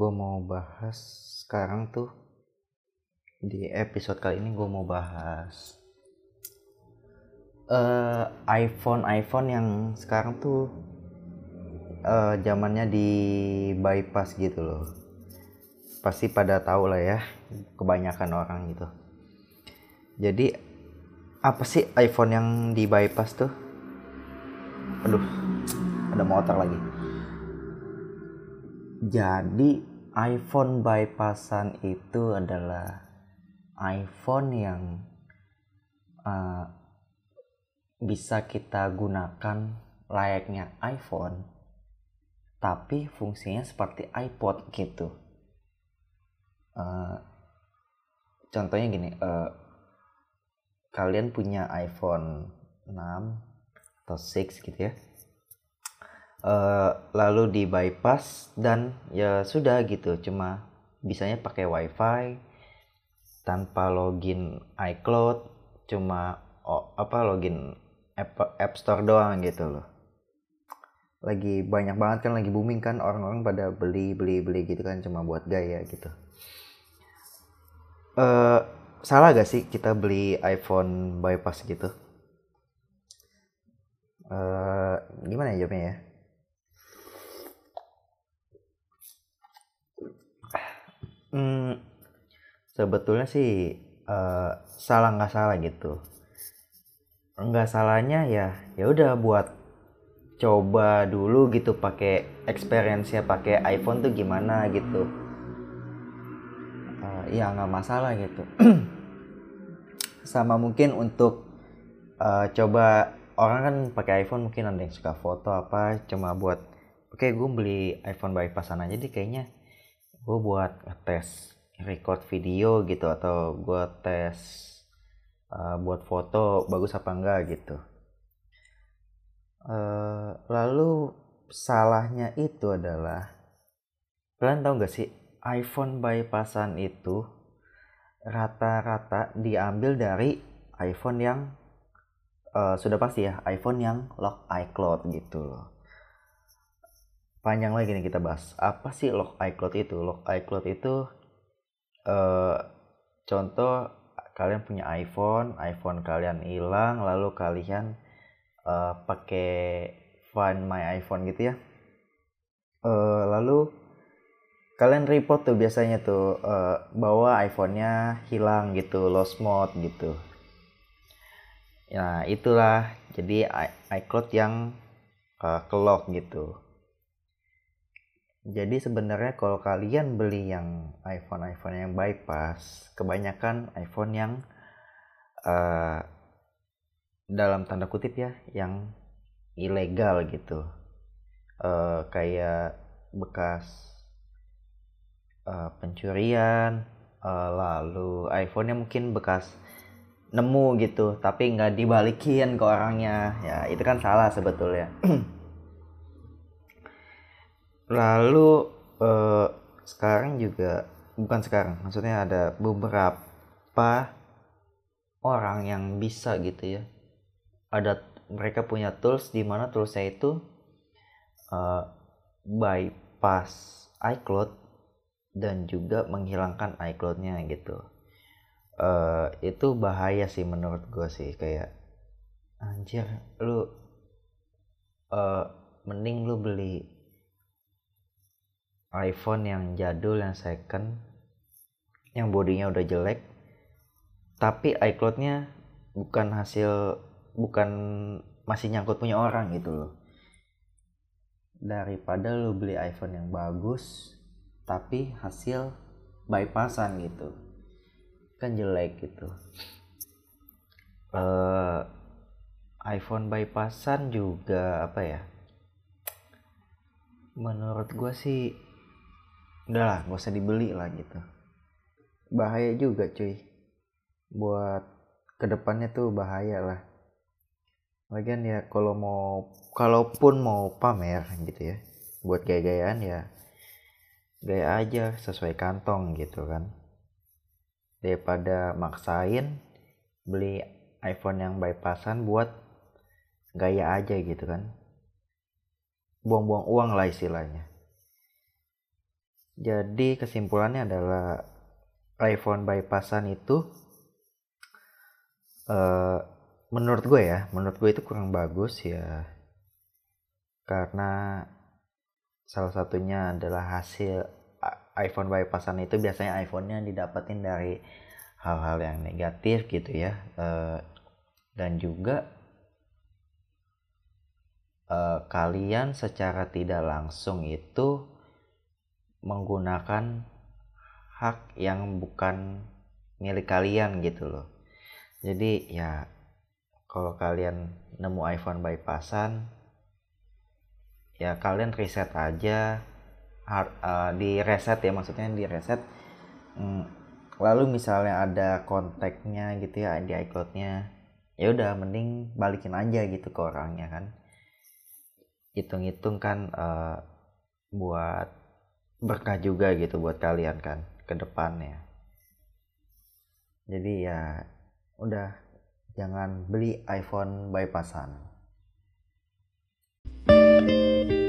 gue mau bahas sekarang tuh di episode kali ini gue mau bahas eh iPhone iPhone yang sekarang tuh eh, zamannya di bypass gitu loh. Pasti pada tahu lah ya kebanyakan orang gitu. Jadi apa sih iPhone yang di bypass tuh? Aduh ada motor lagi. Jadi iPhone bypassan itu adalah iPhone yang uh, bisa kita gunakan layaknya iPhone tapi fungsinya seperti iPod gitu. Uh, contohnya gini uh, kalian punya iPhone 6 atau 6 gitu ya uh, lalu di bypass dan ya sudah gitu. Cuma bisanya pakai wifi tanpa login iCloud cuma oh, apa login App, App Store doang gitu loh. Lagi banyak banget kan lagi booming kan orang-orang pada beli beli beli gitu kan cuma buat gaya gitu. Uh, salah gak sih kita beli iPhone bypass gitu? Uh, gimana ya jawabnya ya sebetulnya sih uh, salah nggak salah gitu. Nggak salahnya ya ya udah buat coba dulu gitu pakai experience nya pakai iPhone tuh gimana gitu. Uh, ya nggak masalah gitu. Sama mungkin untuk uh, coba orang kan pakai iPhone mungkin ada yang suka foto apa cuma buat oke okay, gue beli iPhone bypassan aja deh kayaknya. Gue buat tes record video gitu atau gue tes uh, buat foto bagus apa enggak gitu. Uh, lalu salahnya itu adalah kalian tahu gak sih iPhone bypassan itu rata-rata diambil dari iPhone yang uh, sudah pasti ya iPhone yang lock iCloud gitu loh. Panjang lagi nih kita bahas apa sih lock iCloud itu? Lock iCloud itu uh, contoh kalian punya iPhone iPhone kalian hilang lalu kalian uh, pakai Find My iPhone gitu ya. Uh, lalu kalian report tuh biasanya tuh uh, bahwa iPhone-nya hilang gitu lost mode gitu. Nah itulah jadi iCloud yang uh, kelock gitu jadi sebenarnya kalau kalian beli yang iPhone iPhone yang bypass, kebanyakan iPhone yang uh, dalam tanda kutip ya, yang ilegal gitu, uh, kayak bekas uh, pencurian, uh, lalu iPhone-nya mungkin bekas nemu gitu, tapi nggak dibalikin ke orangnya, ya itu kan salah sebetulnya. lalu eh, sekarang juga bukan sekarang maksudnya ada beberapa orang yang bisa gitu ya. Ada mereka punya tools di mana toolsnya itu uh, bypass iCloud dan juga menghilangkan iCloudnya gitu. Uh, itu bahaya sih menurut gue sih kayak anjir lu uh, mending lu beli iPhone yang jadul yang second yang bodinya udah jelek tapi iCloudnya bukan hasil bukan masih nyangkut punya orang gitu loh. Daripada lu beli iPhone yang bagus tapi hasil bypassan gitu. Kan jelek gitu. Uh, iPhone bypassan juga apa ya? Menurut gue sih udahlah gak usah dibeli lah gitu. Bahaya juga cuy. Buat ke depannya tuh bahaya lah. Lagian ya kalau mau kalaupun mau pamer gitu ya buat gaya-gayaan ya gaya aja sesuai kantong gitu kan. Daripada maksain beli iPhone yang bypassan buat gaya aja gitu kan. Buang-buang uang lah istilahnya jadi kesimpulannya adalah iPhone bypassan itu uh, menurut gue ya menurut gue itu kurang bagus ya. Karena salah satunya adalah hasil iPhone bypassan itu biasanya iPhone-nya didapetin dari hal-hal yang negatif gitu ya uh, dan juga uh, kalian secara tidak langsung itu menggunakan hak yang bukan milik kalian gitu loh. Jadi ya kalau kalian nemu iPhone bypassan ya kalian reset aja hard, uh, di reset ya maksudnya di reset hmm, lalu misalnya ada kontaknya gitu ya di iCloudnya ya udah mending balikin aja gitu ke orangnya kan. Hitung-hitung kan uh, buat berkah juga gitu buat kalian kan ke depannya. Jadi ya udah jangan beli iPhone bypassan. thank you